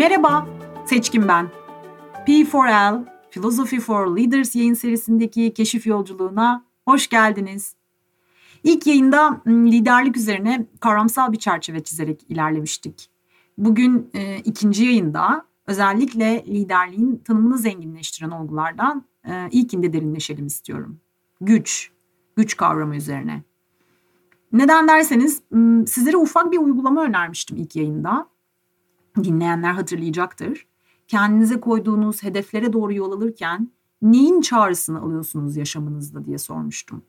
Merhaba, Seçkin ben. P4L, Philosophy for Leaders yayın serisindeki keşif yolculuğuna hoş geldiniz. İlk yayında liderlik üzerine kavramsal bir çerçeve çizerek ilerlemiştik. Bugün e, ikinci yayında özellikle liderliğin tanımını zenginleştiren olgulardan e, ilkinde derinleşelim istiyorum. Güç, güç kavramı üzerine. Neden derseniz sizlere ufak bir uygulama önermiştim ilk yayında. Dinleyenler hatırlayacaktır. Kendinize koyduğunuz hedeflere doğru yol alırken neyin çağrısını alıyorsunuz yaşamınızda diye sormuştum.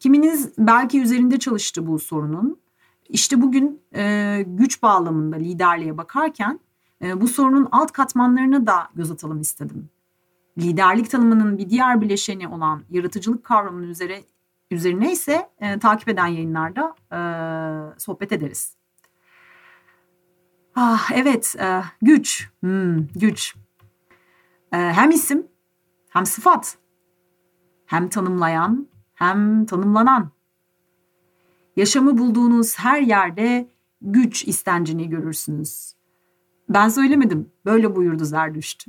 Kiminiz belki üzerinde çalıştı bu sorunun. İşte bugün e, güç bağlamında liderliğe bakarken e, bu sorunun alt katmanlarına da göz atalım istedim. Liderlik tanımının bir diğer bileşeni olan yaratıcılık kavramının üzere üzerine ise e, takip eden yayınlarda e, sohbet ederiz. Ah evet e, güç, hmm, güç. E, hem isim hem sıfat hem tanımlayan hem tanımlanan. Yaşamı bulduğunuz her yerde güç istencini görürsünüz. Ben söylemedim, böyle buyurdu Zerdüşt.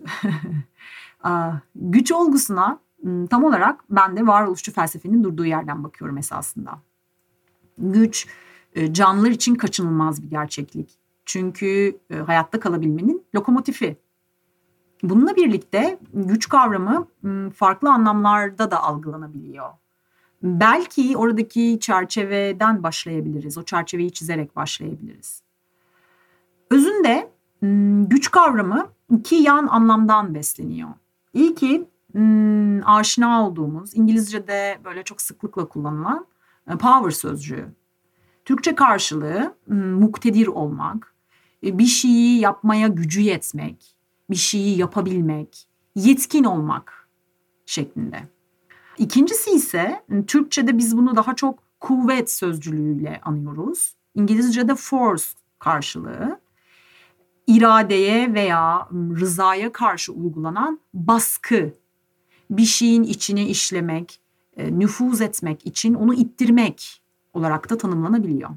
güç olgusuna Hmm, tam olarak ben de varoluşçu felsefenin durduğu yerden bakıyorum esasında. Güç e, canlılar için kaçınılmaz bir gerçeklik. Çünkü e, hayatta kalabilmenin lokomotifi. Bununla birlikte güç kavramı farklı anlamlarda da algılanabiliyor. Belki oradaki çerçeveden başlayabiliriz. O çerçeveyi çizerek başlayabiliriz. Özünde güç kavramı iki yan anlamdan besleniyor. İlki aşina olduğumuz İngilizce'de böyle çok sıklıkla kullanılan e, power sözcüğü. Türkçe karşılığı muktedir olmak, bir şeyi yapmaya gücü yetmek, bir şeyi yapabilmek, yetkin olmak şeklinde. İkincisi ise hmm, Türkçe'de biz bunu daha çok kuvvet sözcülüğüyle anıyoruz. İngilizce'de force karşılığı iradeye veya hmm, rızaya karşı uygulanan baskı bir şeyin içine işlemek, e, nüfuz etmek için onu ittirmek olarak da tanımlanabiliyor.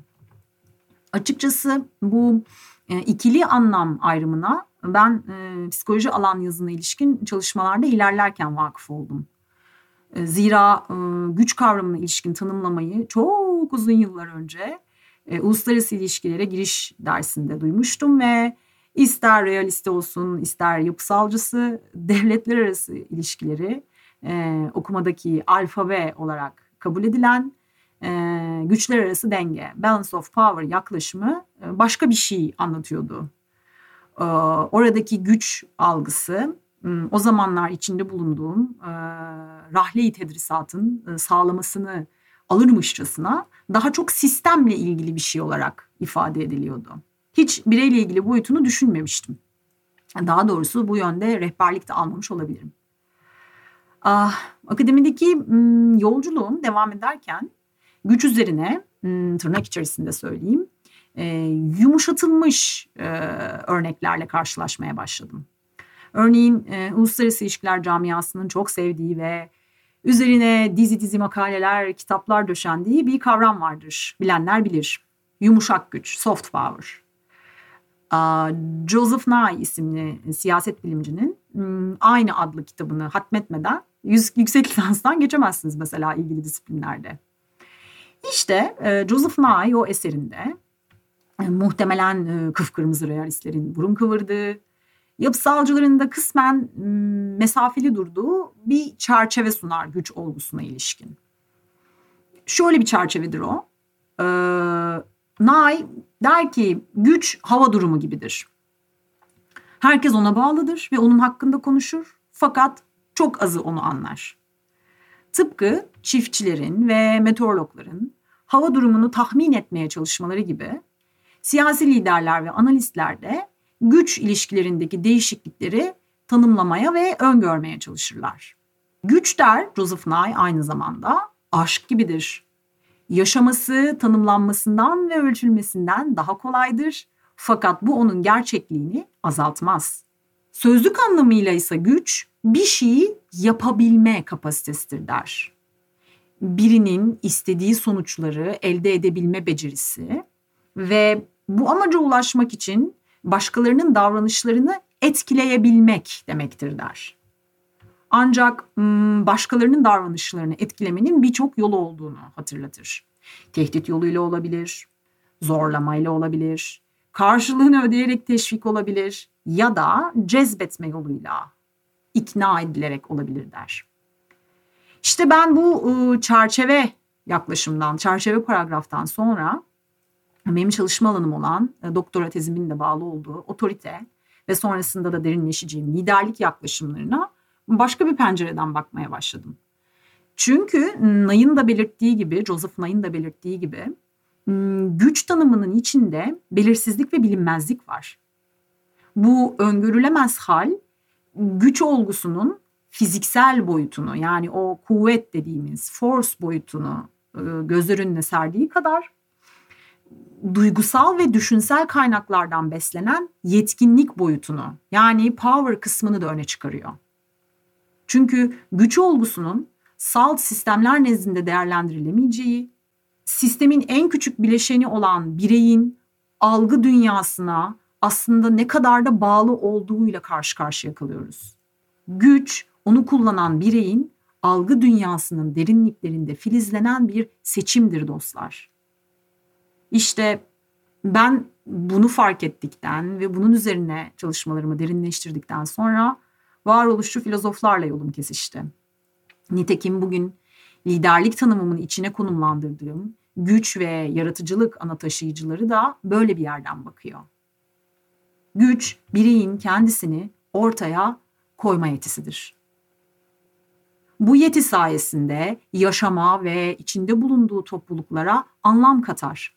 Açıkçası bu e, ikili anlam ayrımına ben e, psikoloji alan yazına ilişkin çalışmalarda ilerlerken vakıf oldum. E, zira e, güç kavramına ilişkin tanımlamayı çok uzun yıllar önce e, uluslararası ilişkilere giriş dersinde duymuştum ve ister realiste olsun ister yapısalcısı devletler arası ilişkileri e, okumadaki alfabe olarak kabul edilen güçler arası denge, balance of power yaklaşımı başka bir şey anlatıyordu. Oradaki güç algısı o zamanlar içinde bulunduğum rahle-i tedrisatın sağlamasını alırmışçasına daha çok sistemle ilgili bir şey olarak ifade ediliyordu. Hiç bireyle ilgili boyutunu düşünmemiştim. Daha doğrusu bu yönde rehberlik de almamış olabilirim. Ah, akademideki yolculuğum devam ederken güç üzerine m, tırnak içerisinde söyleyeyim e, yumuşatılmış e, örneklerle karşılaşmaya başladım. Örneğin e, uluslararası ilişkiler camiasının çok sevdiği ve üzerine dizi dizi makaleler, kitaplar döşendiği bir kavram vardır. Bilenler bilir. Yumuşak güç, soft power. Joseph Nye isimli siyaset bilimcinin aynı adlı kitabını hatmetmeden yüksek lisanstan geçemezsiniz mesela ilgili disiplinlerde. İşte e, Joseph Nye o eserinde e, muhtemelen e, kıpkırmızı realistlerin burun kıvırdığı, yapısalcıların da kısmen mesafeli durduğu bir çerçeve sunar güç olgusuna ilişkin. Şöyle bir çerçevedir o. Ee, Nay der ki güç hava durumu gibidir. Herkes ona bağlıdır ve onun hakkında konuşur. Fakat çok azı onu anlar. Tıpkı çiftçilerin ve meteorologların hava durumunu tahmin etmeye çalışmaları gibi siyasi liderler ve analistler de güç ilişkilerindeki değişiklikleri tanımlamaya ve öngörmeye çalışırlar. Güç der Joseph Nye aynı zamanda aşk gibidir. Yaşaması tanımlanmasından ve ölçülmesinden daha kolaydır fakat bu onun gerçekliğini azaltmaz. Sözlük anlamıyla ise güç bir şeyi yapabilme kapasitesidir der. Birinin istediği sonuçları elde edebilme becerisi ve bu amaca ulaşmak için başkalarının davranışlarını etkileyebilmek demektir der. Ancak başkalarının davranışlarını etkilemenin birçok yolu olduğunu hatırlatır. Tehdit yoluyla olabilir, zorlamayla olabilir, karşılığını ödeyerek teşvik olabilir ya da cezbetme yoluyla ikna edilerek olabilir der. İşte ben bu çerçeve yaklaşımdan, çerçeve paragraftan sonra benim çalışma alanım olan e, doktora tezimin de bağlı olduğu otorite ve sonrasında da derinleşeceğim liderlik yaklaşımlarına başka bir pencereden bakmaya başladım. Çünkü Nay'ın da belirttiği gibi, Joseph Nay'ın da belirttiği gibi güç tanımının içinde belirsizlik ve bilinmezlik var. Bu öngörülemez hal güç olgusunun fiziksel boyutunu yani o kuvvet dediğimiz force boyutunu e, göz önüne serdiği kadar duygusal ve düşünsel kaynaklardan beslenen yetkinlik boyutunu yani power kısmını da öne çıkarıyor. Çünkü güç olgusunun salt sistemler nezdinde değerlendirilemeyeceği, sistemin en küçük bileşeni olan bireyin algı dünyasına aslında ne kadar da bağlı olduğuyla karşı karşıya kalıyoruz. Güç, onu kullanan bireyin algı dünyasının derinliklerinde filizlenen bir seçimdir dostlar. İşte ben bunu fark ettikten ve bunun üzerine çalışmalarımı derinleştirdikten sonra varoluşçu filozoflarla yolum kesişti. Nitekim bugün liderlik tanımımın içine konumlandırdığım güç ve yaratıcılık ana taşıyıcıları da böyle bir yerden bakıyor. Güç bireyin kendisini ortaya koyma yetisidir. Bu yeti sayesinde yaşama ve içinde bulunduğu topluluklara anlam katar.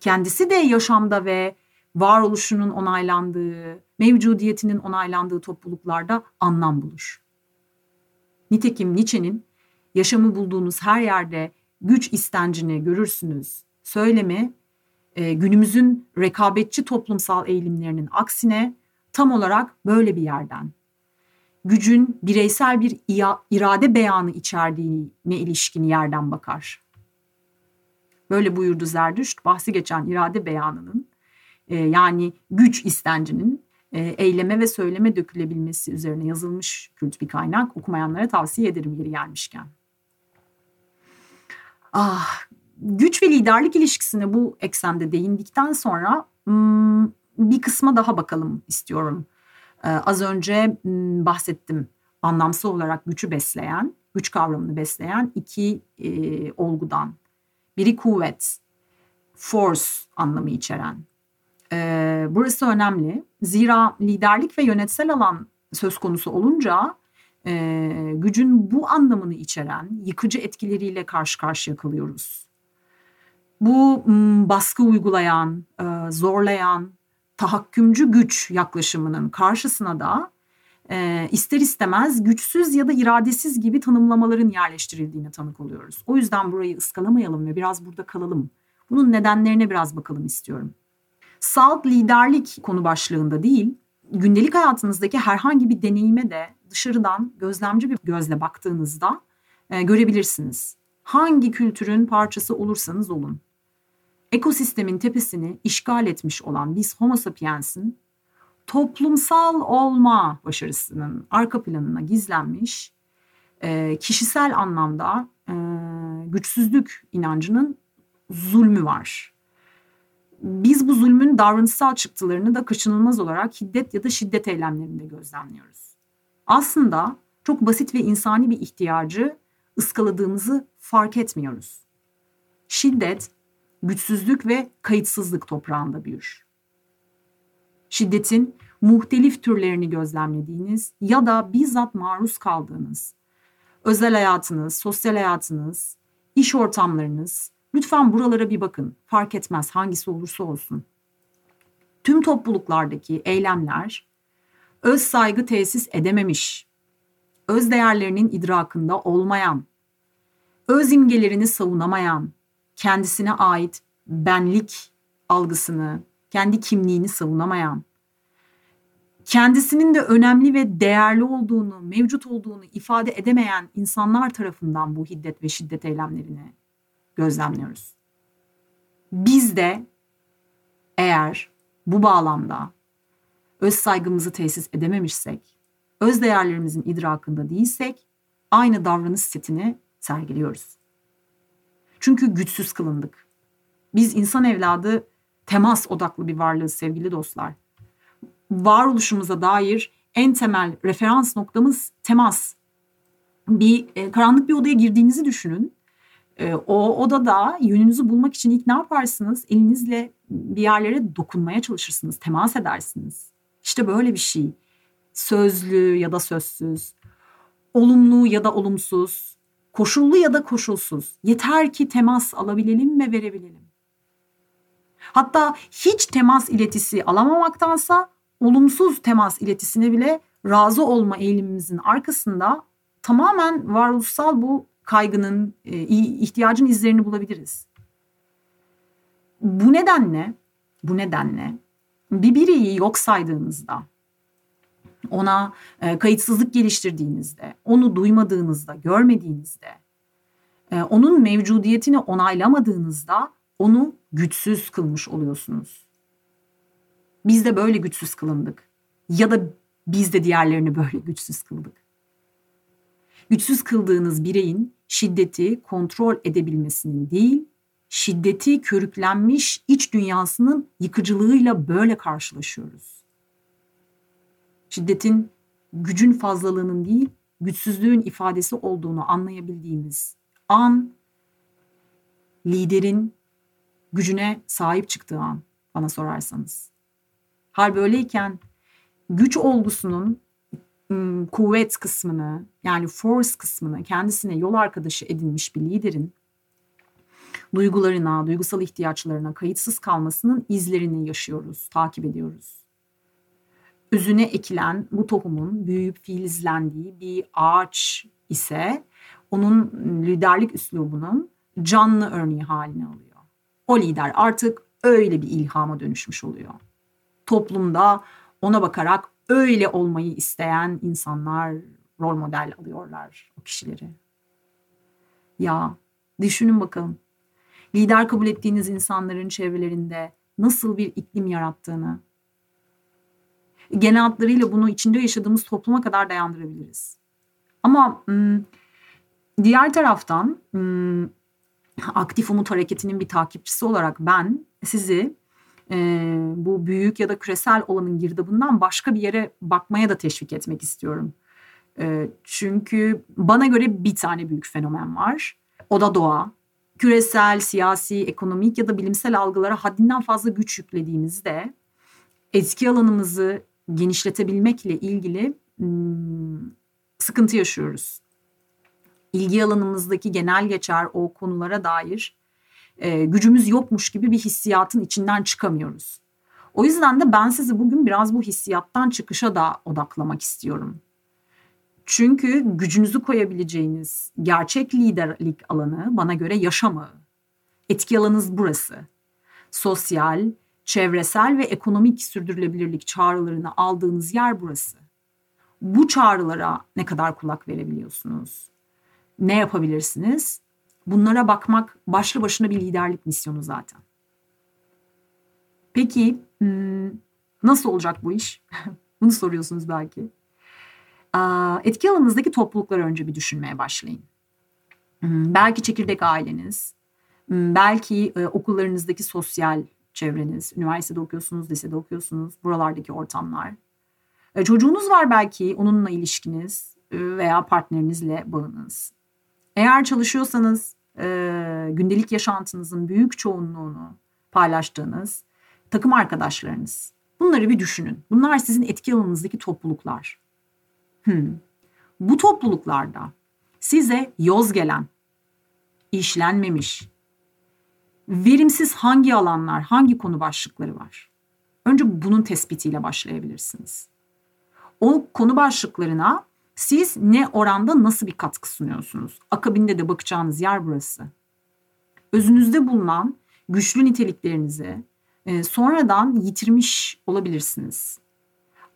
Kendisi de yaşamda ve varoluşunun onaylandığı, mevcudiyetinin onaylandığı topluluklarda anlam bulur. Nitekim Nietzsche'nin yaşamı bulduğunuz her yerde güç istencini görürsünüz söylemi e, günümüzün rekabetçi toplumsal eğilimlerinin aksine tam olarak böyle bir yerden. Gücün bireysel bir irade beyanı içerdiğine ilişkin yerden bakar. Böyle buyurdu Zerdüşt, bahsi geçen irade beyanının e, yani güç istencinin e, eyleme ve söyleme dökülebilmesi üzerine yazılmış kült bir kaynak. Okumayanlara tavsiye ederim yeri gelmişken. Ah, güç ve liderlik ilişkisine bu eksende değindikten sonra hmm, bir kısma daha bakalım istiyorum. Ee, az önce bahsettim anlamsal olarak gücü besleyen, güç kavramını besleyen iki e, olgudan. Biri kuvvet, force anlamı içeren. Ee, burası önemli. Zira liderlik ve yönetsel alan söz konusu olunca e, gücün bu anlamını içeren yıkıcı etkileriyle karşı karşıya kalıyoruz. Bu baskı uygulayan, e, zorlayan, tahakkümcü güç yaklaşımının karşısına da e, ister istemez güçsüz ya da iradesiz gibi tanımlamaların yerleştirildiğine tanık oluyoruz. O yüzden burayı ıskalamayalım ve biraz burada kalalım. Bunun nedenlerine biraz bakalım istiyorum. Salt liderlik konu başlığında değil, gündelik hayatınızdaki herhangi bir deneyime de dışarıdan gözlemci bir gözle baktığınızda e, görebilirsiniz. Hangi kültürün parçası olursanız olun. Ekosistemin tepesini işgal etmiş olan biz Homo sapiens'in toplumsal olma başarısının arka planına gizlenmiş e, kişisel anlamda e, güçsüzlük inancının zulmü var. Biz bu zulmün davranışsal çıktılarını da kaçınılmaz olarak hiddet ya da şiddet eylemlerinde gözlemliyoruz. Aslında çok basit ve insani bir ihtiyacı ıskaladığımızı fark etmiyoruz. Şiddet, güçsüzlük ve kayıtsızlık toprağında büyür. Şiddetin muhtelif türlerini gözlemlediğiniz ya da bizzat maruz kaldığınız, özel hayatınız, sosyal hayatınız, iş ortamlarınız, lütfen buralara bir bakın. Fark etmez hangisi olursa olsun. Tüm topluluklardaki eylemler öz saygı tesis edememiş, öz değerlerinin idrakında olmayan, öz imgelerini savunamayan, kendisine ait benlik algısını, kendi kimliğini savunamayan, kendisinin de önemli ve değerli olduğunu, mevcut olduğunu ifade edemeyen insanlar tarafından bu hiddet ve şiddet eylemlerini gözlemliyoruz. Biz de eğer bu bağlamda öz saygımızı tesis edememişsek, öz değerlerimizin idrakında değilsek aynı davranış setini sergiliyoruz. Çünkü güçsüz kılındık. Biz insan evladı temas odaklı bir varlığız sevgili dostlar. Varoluşumuza dair en temel referans noktamız temas. Bir e, karanlık bir odaya girdiğinizi düşünün. E, o odada yönünüzü bulmak için ilk ne yaparsınız? Elinizle bir yerlere dokunmaya çalışırsınız, temas edersiniz. İşte böyle bir şey. Sözlü ya da sözsüz, olumlu ya da olumsuz, koşullu ya da koşulsuz. Yeter ki temas alabilelim ve verebilelim. Hatta hiç temas iletisi alamamaktansa olumsuz temas iletisine bile razı olma eğilimimizin arkasında tamamen varoluşsal bu kaygının, e, ihtiyacın izlerini bulabiliriz. Bu nedenle, bu nedenle bir bireyi yok saydığınızda, ona e, kayıtsızlık geliştirdiğinizde, onu duymadığınızda, görmediğinizde, e, onun mevcudiyetini onaylamadığınızda onu güçsüz kılmış oluyorsunuz. Biz de böyle güçsüz kılındık. Ya da biz de diğerlerini böyle güçsüz kıldık. Güçsüz kıldığınız bireyin şiddeti kontrol edebilmesinin değil, şiddeti körüklenmiş iç dünyasının yıkıcılığıyla böyle karşılaşıyoruz. Şiddetin gücün fazlalığının değil, güçsüzlüğün ifadesi olduğunu anlayabildiğimiz an liderin gücüne sahip çıktığı an bana sorarsanız. Hal böyleyken güç olgusunun kuvvet kısmını yani force kısmını kendisine yol arkadaşı edinmiş bir liderin duygularına, duygusal ihtiyaçlarına kayıtsız kalmasının izlerini yaşıyoruz, takip ediyoruz. Özüne ekilen bu tohumun büyüyüp filizlendiği bir ağaç ise onun liderlik üslubunun canlı örneği haline alıyor. O lider artık öyle bir ilhama dönüşmüş oluyor. Toplumda ona bakarak öyle olmayı isteyen insanlar rol model alıyorlar o kişileri. Ya düşünün bakalım. Lider kabul ettiğiniz insanların çevrelerinde nasıl bir iklim yarattığını, genel hatlarıyla bunu içinde yaşadığımız topluma kadar dayandırabiliriz. Ama diğer taraftan aktif umut hareketinin bir takipçisi olarak ben sizi bu büyük ya da küresel olanın girdabından başka bir yere bakmaya da teşvik etmek istiyorum. Çünkü bana göre bir tane büyük fenomen var. O da doğa. Küresel, siyasi, ekonomik ya da bilimsel algılara haddinden fazla güç yüklediğimizde etki alanımızı genişletebilmekle ilgili hmm, sıkıntı yaşıyoruz ilgi alanımızdaki genel geçer o konulara dair e, gücümüz yokmuş gibi bir hissiyatın içinden çıkamıyoruz. O yüzden de ben sizi bugün biraz bu hissiyattan çıkışa da odaklamak istiyorum. Çünkü gücünüzü koyabileceğiniz gerçek liderlik alanı bana göre yaşamı. Etki alanınız burası. Sosyal, çevresel ve ekonomik sürdürülebilirlik çağrılarını aldığınız yer burası. Bu çağrılara ne kadar kulak verebiliyorsunuz? ne yapabilirsiniz? Bunlara bakmak başlı başına bir liderlik misyonu zaten. Peki hmm, nasıl olacak bu iş? Bunu soruyorsunuz belki. Etki alanınızdaki toplulukları önce bir düşünmeye başlayın. Hmm, belki çekirdek aileniz, hmm, belki e, okullarınızdaki sosyal çevreniz, üniversitede okuyorsunuz, lisede okuyorsunuz, buralardaki ortamlar. E, çocuğunuz var belki, onunla ilişkiniz e, veya partnerinizle bağınız. Eğer çalışıyorsanız e, gündelik yaşantınızın büyük çoğunluğunu paylaştığınız takım arkadaşlarınız. Bunları bir düşünün. Bunlar sizin etki alanınızdaki topluluklar. Hmm. Bu topluluklarda size yoz gelen, işlenmemiş, verimsiz hangi alanlar, hangi konu başlıkları var? Önce bunun tespitiyle başlayabilirsiniz. O konu başlıklarına siz ne oranda nasıl bir katkı sunuyorsunuz? Akabinde de bakacağınız yer burası. Özünüzde bulunan güçlü niteliklerinizi e, sonradan yitirmiş olabilirsiniz.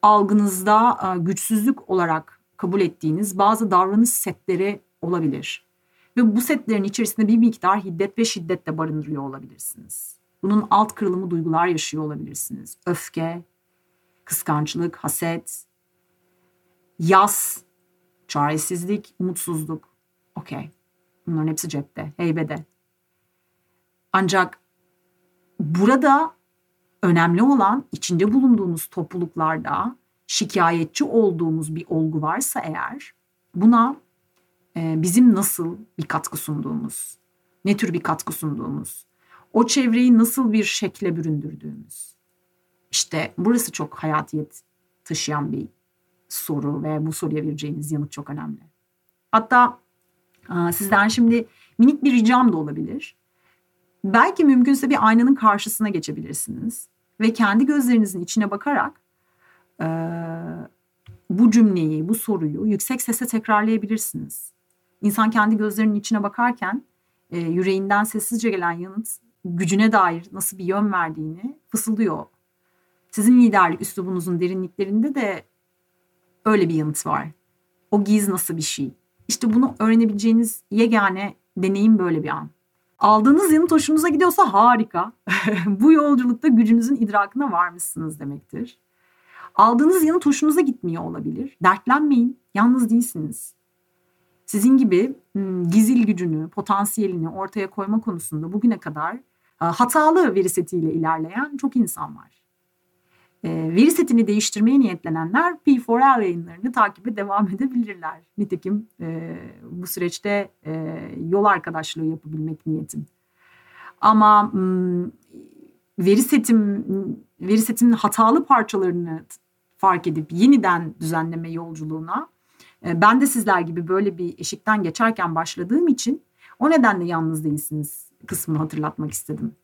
Algınızda e, güçsüzlük olarak kabul ettiğiniz bazı davranış setleri olabilir. Ve bu setlerin içerisinde bir miktar hiddet ve şiddet de barındırıyor olabilirsiniz. Bunun alt kırılımı duygular yaşıyor olabilirsiniz. Öfke, kıskançlık, haset, yas, çaresizlik, umutsuzluk. Okey. Bunların hepsi cepte, heybede. Ancak burada önemli olan içinde bulunduğumuz topluluklarda şikayetçi olduğumuz bir olgu varsa eğer buna bizim nasıl bir katkı sunduğumuz, ne tür bir katkı sunduğumuz, o çevreyi nasıl bir şekle büründürdüğümüz. İşte burası çok hayatiyet taşıyan bir soru ve bu soruya vereceğiniz yanıt çok önemli. Hatta sizden şimdi minik bir ricam da olabilir. Belki mümkünse bir aynanın karşısına geçebilirsiniz ve kendi gözlerinizin içine bakarak bu cümleyi, bu soruyu yüksek sesle tekrarlayabilirsiniz. İnsan kendi gözlerinin içine bakarken yüreğinden sessizce gelen yanıt gücüne dair nasıl bir yön verdiğini fısıldıyor. Sizin liderlik üslubunuzun derinliklerinde de öyle bir yanıt var. O giz nasıl bir şey? İşte bunu öğrenebileceğiniz yegane deneyim böyle bir an. Aldığınız yanıt hoşunuza gidiyorsa harika. Bu yolculukta gücünüzün idrakına varmışsınız demektir. Aldığınız yanıt hoşunuza gitmiyor olabilir. Dertlenmeyin, yalnız değilsiniz. Sizin gibi gizil gücünü, potansiyelini ortaya koyma konusunda bugüne kadar hatalı veri setiyle ilerleyen çok insan var. E, veri setini değiştirmeye niyetlenenler P4L yayınlarını takibe devam edebilirler. Nitekim e, bu süreçte e, yol arkadaşlığı yapabilmek niyetim. Ama veri setim veri setinin hatalı parçalarını fark edip yeniden düzenleme yolculuğuna e, ben de sizler gibi böyle bir eşikten geçerken başladığım için o nedenle yalnız değilsiniz kısmını hatırlatmak istedim.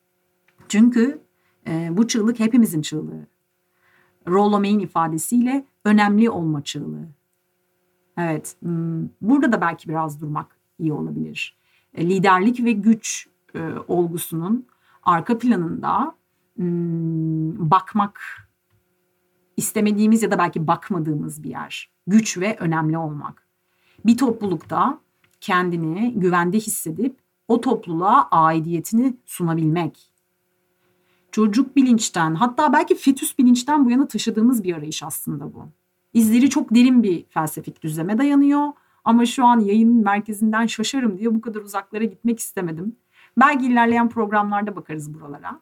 Çünkü e, bu çığlık hepimizin çığlığı. Rollo May'in ifadesiyle önemli olma çığlığı. Evet, hmm, burada da belki biraz durmak iyi olabilir. E, liderlik ve güç e, olgusunun arka planında hmm, bakmak istemediğimiz ya da belki bakmadığımız bir yer. Güç ve önemli olmak. Bir toplulukta kendini güvende hissedip o topluluğa aidiyetini sunabilmek çocuk bilinçten hatta belki fetüs bilinçten bu yana taşıdığımız bir arayış aslında bu. İzleri çok derin bir felsefik düzleme dayanıyor ama şu an yayının merkezinden şaşarım diye bu kadar uzaklara gitmek istemedim. Belki ilerleyen programlarda bakarız buralara.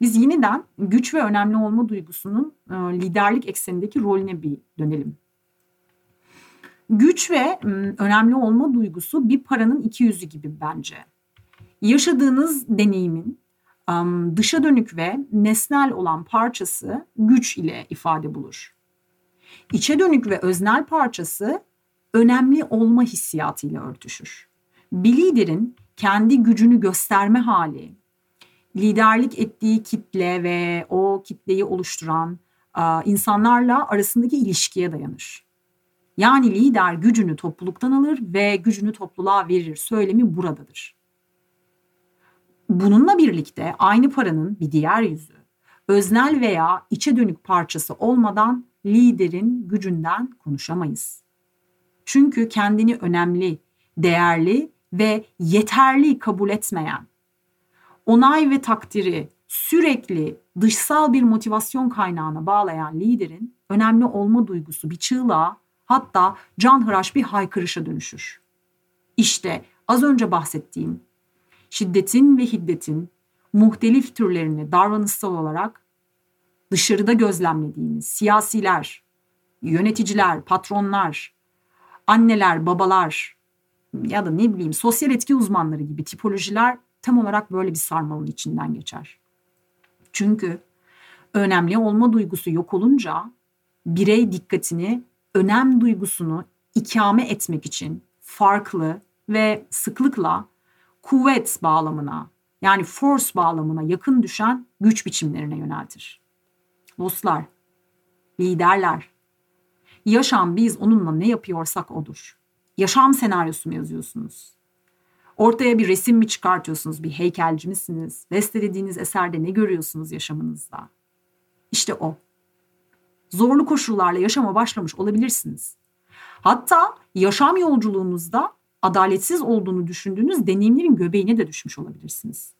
Biz yeniden güç ve önemli olma duygusunun e, liderlik eksenindeki rolüne bir dönelim. Güç ve önemli olma duygusu bir paranın iki yüzü gibi bence. Yaşadığınız deneyimin dışa dönük ve nesnel olan parçası güç ile ifade bulur. İçe dönük ve öznel parçası önemli olma hissiyatıyla örtüşür. Bir liderin kendi gücünü gösterme hali, liderlik ettiği kitle ve o kitleyi oluşturan insanlarla arasındaki ilişkiye dayanır. Yani lider gücünü topluluktan alır ve gücünü topluluğa verir söylemi buradadır. Bununla birlikte aynı paranın bir diğer yüzü, öznel veya içe dönük parçası olmadan liderin gücünden konuşamayız. Çünkü kendini önemli, değerli ve yeterli kabul etmeyen, onay ve takdiri sürekli dışsal bir motivasyon kaynağına bağlayan liderin önemli olma duygusu bir çığlığa hatta canhıraş bir haykırışa dönüşür. İşte az önce bahsettiğim şiddetin ve hiddetin muhtelif türlerini davranışsal olarak dışarıda gözlemlediğimiz siyasiler, yöneticiler, patronlar, anneler, babalar ya da ne bileyim sosyal etki uzmanları gibi tipolojiler tam olarak böyle bir sarmalın içinden geçer. Çünkü önemli olma duygusu yok olunca birey dikkatini önem duygusunu ikame etmek için farklı ve sıklıkla kuvvet bağlamına yani force bağlamına yakın düşen güç biçimlerine yöneltir. Dostlar, liderler, yaşam biz onunla ne yapıyorsak odur. Yaşam senaryosu mu yazıyorsunuz? Ortaya bir resim mi çıkartıyorsunuz? Bir heykelci misiniz? Bestelediğiniz eserde ne görüyorsunuz yaşamınızda? İşte o. Zorlu koşullarla yaşama başlamış olabilirsiniz. Hatta yaşam yolculuğunuzda adaletsiz olduğunu düşündüğünüz deneyimlerin göbeğine de düşmüş olabilirsiniz.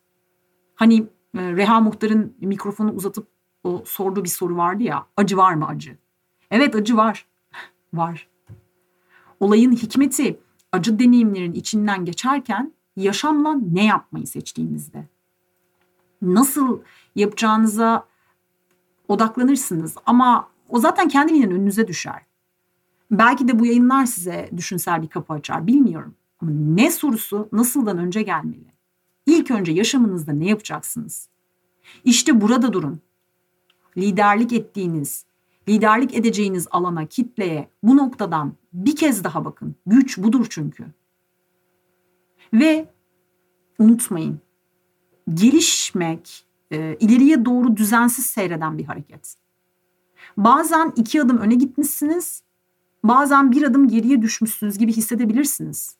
Hani Reha Muhtar'ın mikrofonu uzatıp o sorduğu bir soru vardı ya. Acı var mı acı? Evet acı var. var. Olayın hikmeti acı deneyimlerin içinden geçerken yaşamla ne yapmayı seçtiğinizde. Nasıl yapacağınıza odaklanırsınız ama o zaten kendiliğinden önünüze düşer. Belki de bu yayınlar size düşünsel bir kapı açar bilmiyorum. Ama ne sorusu nasıldan önce gelmeli? İlk önce yaşamınızda ne yapacaksınız? İşte burada durun. Liderlik ettiğiniz, liderlik edeceğiniz alana, kitleye bu noktadan bir kez daha bakın. Güç budur çünkü. Ve unutmayın. Gelişmek e, ileriye doğru düzensiz seyreden bir hareket. Bazen iki adım öne gitmişsiniz, bazen bir adım geriye düşmüşsünüz gibi hissedebilirsiniz.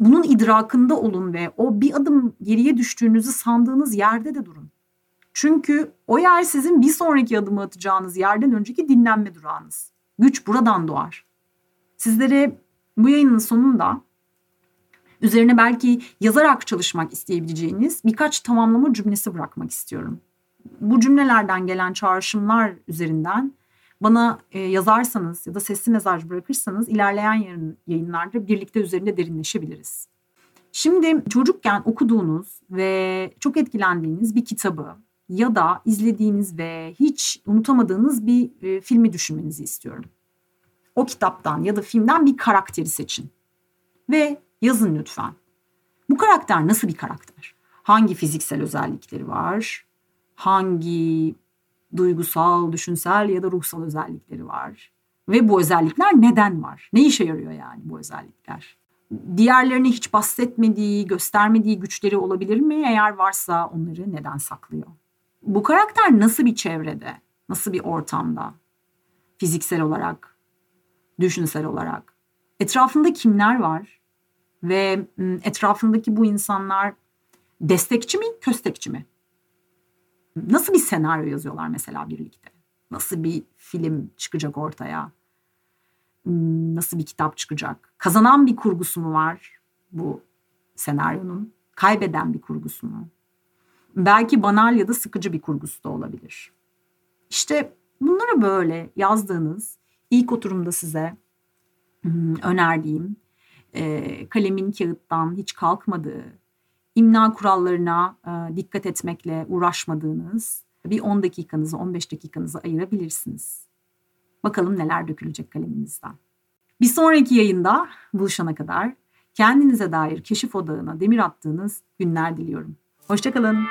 Bunun idrakında olun ve o bir adım geriye düştüğünüzü sandığınız yerde de durun. Çünkü o yer sizin bir sonraki adımı atacağınız yerden önceki dinlenme durağınız. Güç buradan doğar. Sizlere bu yayının sonunda üzerine belki yazarak çalışmak isteyebileceğiniz birkaç tamamlama cümlesi bırakmak istiyorum. Bu cümlelerden gelen çağrışımlar üzerinden bana e, yazarsanız ya da sesli mesaj bırakırsanız ilerleyen yayınlarda birlikte üzerinde derinleşebiliriz. Şimdi çocukken okuduğunuz ve çok etkilendiğiniz bir kitabı ya da izlediğiniz ve hiç unutamadığınız bir e, filmi düşünmenizi istiyorum. O kitaptan ya da filmden bir karakteri seçin ve yazın lütfen. Bu karakter nasıl bir karakter? Hangi fiziksel özellikleri var? Hangi duygusal, düşünsel ya da ruhsal özellikleri var? Ve bu özellikler neden var? Ne işe yarıyor yani bu özellikler? Diğerlerine hiç bahsetmediği, göstermediği güçleri olabilir mi? Eğer varsa onları neden saklıyor? Bu karakter nasıl bir çevrede, nasıl bir ortamda? Fiziksel olarak, düşünsel olarak. Etrafında kimler var? Ve etrafındaki bu insanlar destekçi mi, köstekçi mi? Nasıl bir senaryo yazıyorlar mesela birlikte? Nasıl bir film çıkacak ortaya? Nasıl bir kitap çıkacak? Kazanan bir kurgusu mu var bu senaryonun? Kaybeden bir kurgusu mu? Belki banal ya da sıkıcı bir kurgusu da olabilir. İşte bunları böyle yazdığınız ilk oturumda size önerdiğim kalemin kağıttan hiç kalkmadığı, imna kurallarına dikkat etmekle uğraşmadığınız bir 10 dakikanızı 15 dakikanızı ayırabilirsiniz. Bakalım neler dökülecek kaleminizden. Bir sonraki yayında buluşana kadar kendinize dair keşif odağına demir attığınız günler diliyorum. Hoşçakalın.